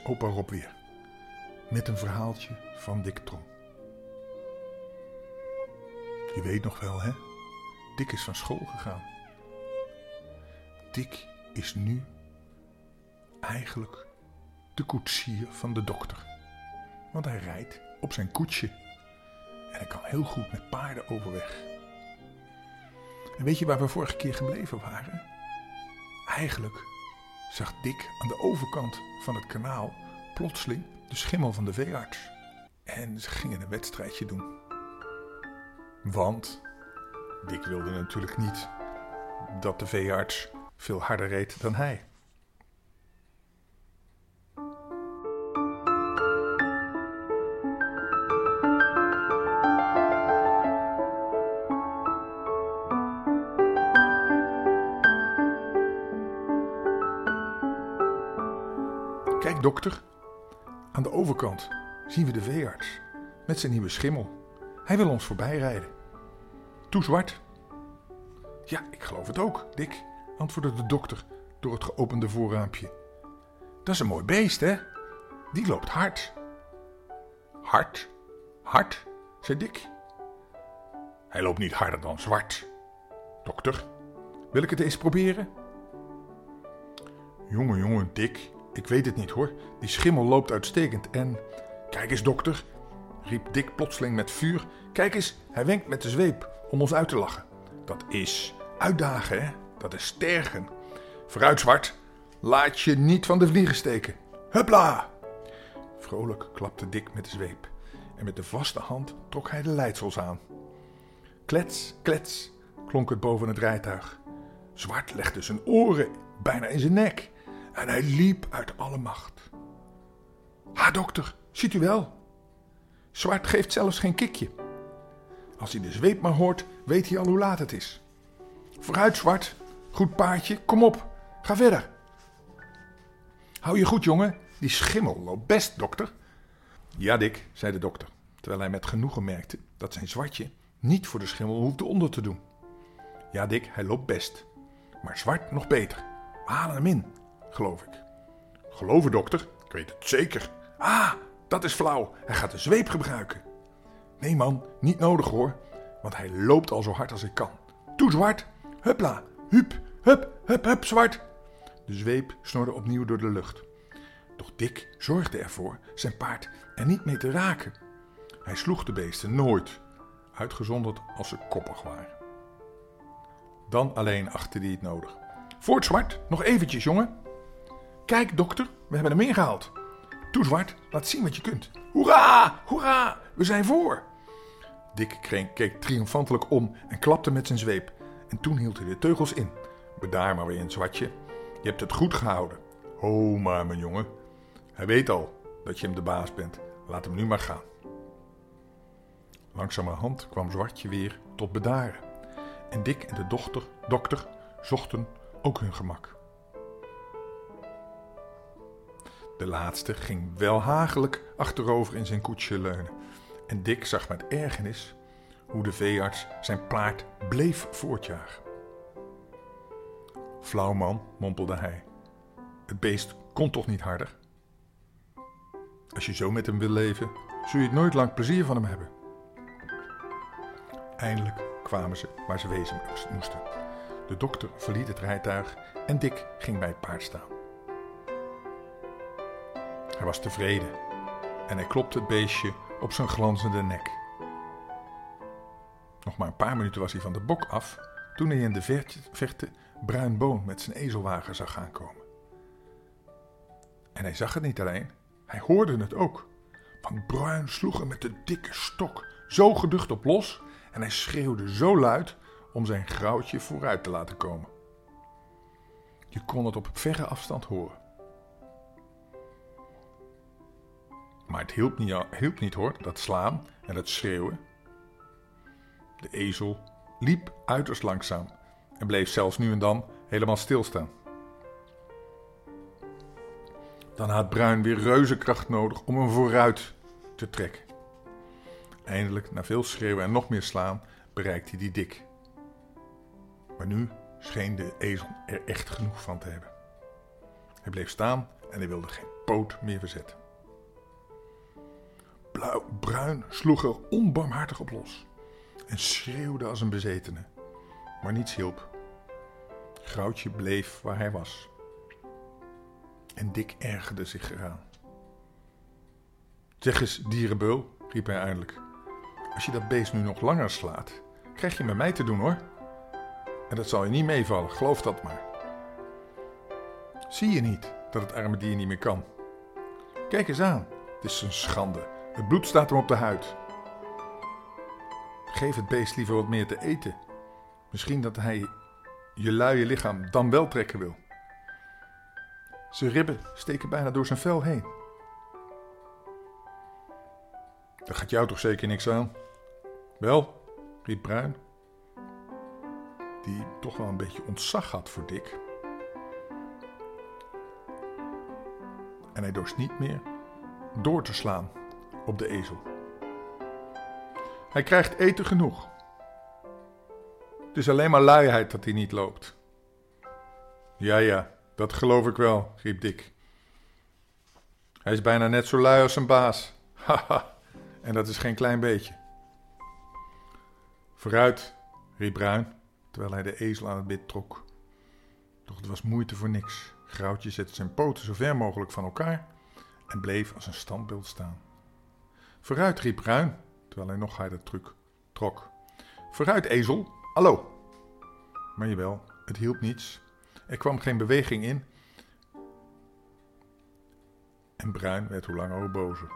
is opa Rob weer. Met een verhaaltje van Dick Trom. Je weet nog wel, hè? Dick is van school gegaan. Dick is nu eigenlijk de koetsier van de dokter. Want hij rijdt op zijn koetsje. En hij kan heel goed met paarden overweg. En weet je waar we vorige keer gebleven waren? Eigenlijk zag Dick aan de overkant van het kanaal plotseling de schimmel van de veearts. En ze gingen een wedstrijdje doen. Want Dick wilde natuurlijk niet dat de veearts veel harder reed dan hij. Dokter. Aan de overkant zien we de veearts met zijn nieuwe schimmel. Hij wil ons voorbij rijden. Toe zwart. Ja, ik geloof het ook, Dick, antwoordde de dokter door het geopende voorraampje. Dat is een mooi beest, hè? Die loopt hard. Hard? Hard? zei Dick. Hij loopt niet harder dan zwart. Dokter, wil ik het eens proberen? Jongen, jongen, Dick, ik weet het niet hoor. Die schimmel loopt uitstekend en... Kijk eens, dokter, riep Dick plotseling met vuur. Kijk eens, hij wenkt met de zweep om ons uit te lachen. Dat is uitdagen, hè? Dat is stergen. Vooruit, zwart. Laat je niet van de vliegen steken. Hupla! Vrolijk klapte Dick met de zweep. En met de vaste hand trok hij de leidsels aan. Klets, klets, klonk het boven het rijtuig. Zwart legde zijn oren bijna in zijn nek. En hij liep uit alle macht. Ha, dokter, ziet u wel? Zwart geeft zelfs geen kikje. Als hij de zweep maar hoort, weet hij al hoe laat het is. Vooruit, Zwart. Goed paardje, kom op. Ga verder. Hou je goed, jongen. Die schimmel loopt best, dokter. Ja, Dick, zei de dokter, terwijl hij met genoegen merkte dat zijn zwartje niet voor de schimmel hoefde onder te doen. Ja, Dick, hij loopt best. Maar zwart nog beter. We halen hem in, geloof ik. Geloven, dokter? Ik weet het zeker. Ah, dat is flauw. Hij gaat de zweep gebruiken. Nee, man, niet nodig hoor. Want hij loopt al zo hard als ik kan. Toe, zwart. Hupla. Hup, hup, hup, hup, zwart. De zweep snorde opnieuw door de lucht. Doch Dick zorgde ervoor zijn paard er niet mee te raken. Hij sloeg de beesten nooit, uitgezonderd als ze koppig waren. Dan alleen achtte hij het nodig. Voort, zwart, nog eventjes, jongen. Kijk, dokter, we hebben hem ingehaald. Toe, zwart, laat zien wat je kunt. Hoera, hoera, we zijn voor. Dick keek triomfantelijk om en klapte met zijn zweep. En toen hield hij de teugels in. Bedaar maar weer een zwartje. Je hebt het goed gehouden. Ho maar, mijn jongen. Hij weet al dat je hem de baas bent. Laat hem nu maar gaan. Langzamerhand kwam Zwartje weer tot bedaren. En Dick en de dochter, dokter zochten ook hun gemak. De laatste ging wel hagelijk achterover in zijn koetsje leunen. En Dick zag met ergernis hoe de veearts zijn paard bleef voortjagen. Flauw man, mompelde hij. Het beest kon toch niet harder? Als je zo met hem wil leven, zul je het nooit lang plezier van hem hebben. Eindelijk kwamen ze waar ze wezen moesten. De dokter verliet het rijtuig en Dick ging bij het paard staan. Hij was tevreden en hij klopte het beestje op zijn glanzende nek. Nog maar een paar minuten was hij van de bok af toen hij in de verte Bruin Boon met zijn ezelwagen zag aankomen. En hij zag het niet alleen, hij hoorde het ook. Want Bruin sloeg hem met de dikke stok zo geducht op los en hij schreeuwde zo luid om zijn grauwtje vooruit te laten komen. Je kon het op verre afstand horen. Maar het hielp niet, hielp niet hoor, dat slaan en dat schreeuwen. De ezel liep uiterst langzaam en bleef zelfs nu en dan helemaal stilstaan. Dan had Bruin weer reuzenkracht nodig om hem vooruit te trekken. Eindelijk, na veel schreeuwen en nog meer slaan, bereikte hij die dik. Maar nu scheen de ezel er echt genoeg van te hebben. Hij bleef staan en hij wilde geen poot meer verzetten. Blauw, bruin sloeg er onbarmhartig op los en schreeuwde als een bezetene. Maar niets hielp. Groutje bleef waar hij was. En Dick ergerde zich eraan. Zeg eens, dierenbeul, riep hij eindelijk. Als je dat beest nu nog langer slaat, krijg je met mij te doen hoor. En dat zal je niet meevallen, geloof dat maar. Zie je niet dat het arme dier niet meer kan? Kijk eens aan, het is een schande. Het bloed staat hem op de huid. Geef het beest liever wat meer te eten. Misschien dat hij je luie lichaam dan wel trekken wil. Zijn ribben steken bijna door zijn vel heen. Dat gaat jou toch zeker niks aan? Wel, riep Bruin, die toch wel een beetje ontzag had voor Dick. En hij dorst niet meer door te slaan op de ezel. Hij krijgt eten genoeg. Het is alleen maar luiheid dat hij niet loopt. Ja, ja, dat geloof ik wel, riep Dick. Hij is bijna net zo lui als zijn baas. Haha, en dat is geen klein beetje. Vooruit, riep Bruin, terwijl hij de ezel aan het bit trok. Doch het was moeite voor niks. Groutje zette zijn poten zo ver mogelijk van elkaar en bleef als een standbeeld staan. Vooruit, riep Bruin, terwijl hij nog harder truc trok. Vooruit, ezel, hallo! Maar jawel, het hielp niets. Er kwam geen beweging in. En Bruin werd hoe langer hoe bozer.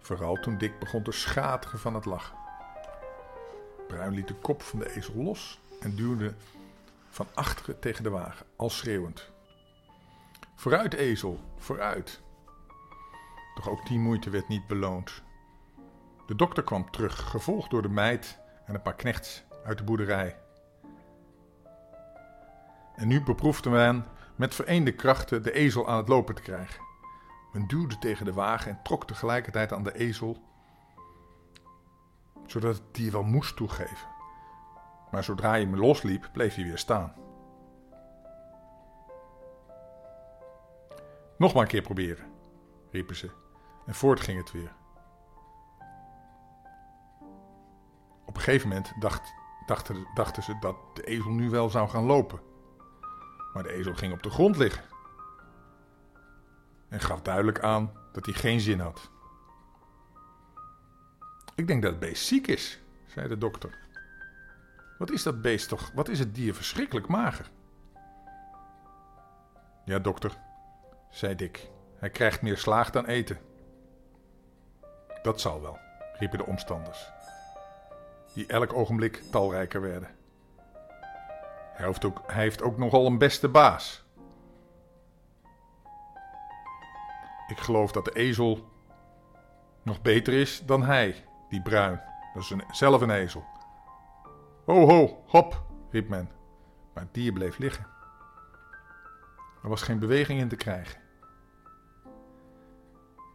Vooral toen Dick begon te schateren van het lachen. Bruin liet de kop van de ezel los en duwde van achteren tegen de wagen, al schreeuwend. Vooruit, ezel, vooruit! Doch ook die moeite werd niet beloond. De dokter kwam terug, gevolgd door de meid en een paar knechts uit de boerderij. En nu beproefden men met vereende krachten de ezel aan het lopen te krijgen. Men duwde tegen de wagen en trok tegelijkertijd aan de ezel, zodat het dier wel moest toegeven. Maar zodra je me losliep, bleef hij weer staan. Nog maar een keer proberen, riepen ze, en voort ging het weer. Op een gegeven moment dacht, dachten, dachten ze dat de ezel nu wel zou gaan lopen. Maar de ezel ging op de grond liggen. En gaf duidelijk aan dat hij geen zin had. Ik denk dat het beest ziek is, zei de dokter. Wat is dat beest toch? Wat is het dier verschrikkelijk mager? Ja, dokter, zei Dick. Hij krijgt meer slaag dan eten. Dat zal wel, riepen de omstanders, die elk ogenblik talrijker werden. Hij heeft ook, hij heeft nogal een beste baas. Ik geloof dat de ezel nog beter is dan hij, die bruin. Dat is een, zelf een ezel. Ho, ho, hop, riep men. Maar het dier bleef liggen. Er was geen beweging in te krijgen.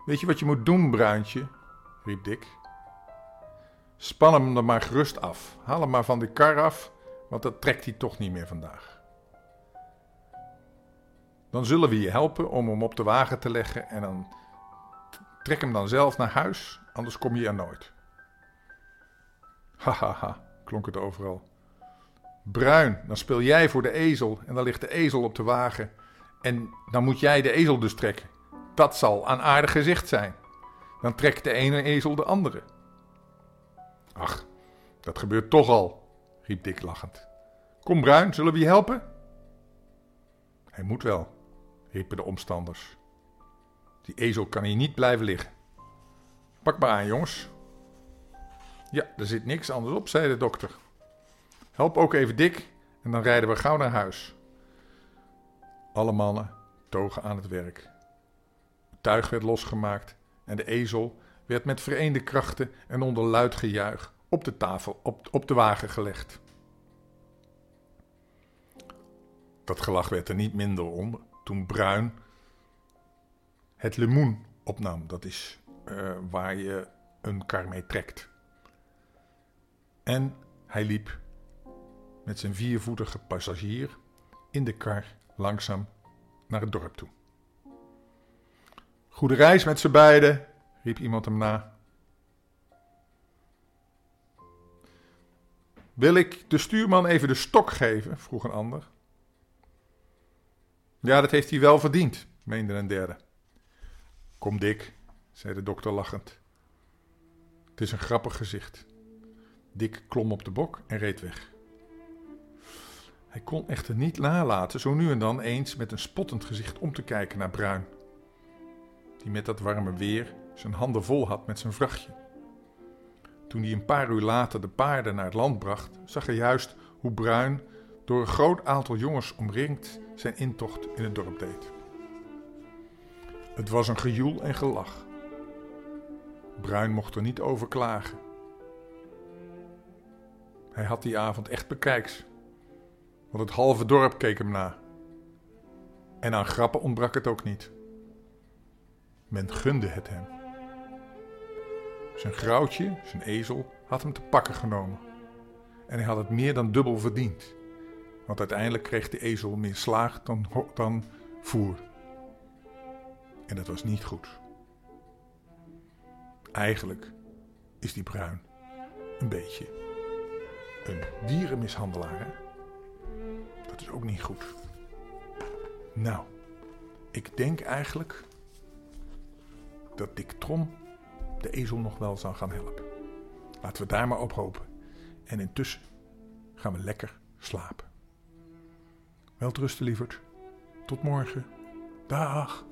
Weet je wat je moet doen, bruintje? Riep Dick. Span hem dan maar gerust af. Haal hem maar van de kar af want dat trekt hij toch niet meer vandaag. Dan zullen we je helpen om hem op de wagen te leggen en dan trek hem dan zelf naar huis, anders kom je er nooit. Hahaha, ha, ha, klonk het overal. Bruin, dan speel jij voor de ezel en dan ligt de ezel op de wagen en dan moet jij de ezel dus trekken. Dat zal een aardig gezicht zijn. Dan trekt de ene ezel de andere. Ach, dat gebeurt toch al, riep Dick lachend. Kom Bruin, zullen we je helpen? Hij moet wel, riepen de omstanders. Die ezel kan hier niet blijven liggen. Pak maar aan, jongens. Ja, er zit niks anders op, zei de dokter. Help ook even Dick en dan rijden we gauw naar huis. Alle mannen togen aan het werk. Het tuig werd losgemaakt en de ezel werd met vereende krachten en onder luid gejuich op de tafel, op, op de wagen gelegd. Dat gelach werd er niet minder om toen Bruin het lemoen opnam. Dat is uh, waar je een kar mee trekt. En hij liep met zijn viervoetige passagier in de kar langzaam naar het dorp toe. Goede reis met z'n beiden, riep iemand hem na. Wil ik de stuurman even de stok geven? vroeg een ander. Ja, dat heeft hij wel verdiend, meende een derde. Kom, Dick, zei de dokter lachend. Het is een grappig gezicht. Dick klom op de bok en reed weg. Hij kon echter niet nalaten zo nu en dan eens met een spottend gezicht om te kijken naar Bruin, die met dat warme weer zijn handen vol had met zijn vrachtje. Toen hij een paar uur later de paarden naar het land bracht, zag hij juist hoe Bruin door een groot aantal jongens omringd zijn intocht in het dorp deed. Het was een gejoel en gelach. Bruin mocht er niet over klagen. Hij had die avond echt bekijks, want het halve dorp keek hem na. En aan grappen ontbrak het ook niet. Men gunde het hem. Zijn grauwtje, zijn ezel, had hem te pakken genomen. En hij had het meer dan dubbel verdiend. Want uiteindelijk kreeg de ezel meer slaag dan, dan voer. En dat was niet goed. Eigenlijk is die bruin een beetje een dierenmishandelaar. Dat is ook niet goed. Nou, ik denk eigenlijk dat Dick Trom de ezel nog wel zou gaan helpen. Laten we daar maar op hopen. En intussen gaan we lekker slapen. Welterusten, lieverd. Tot morgen. Dag.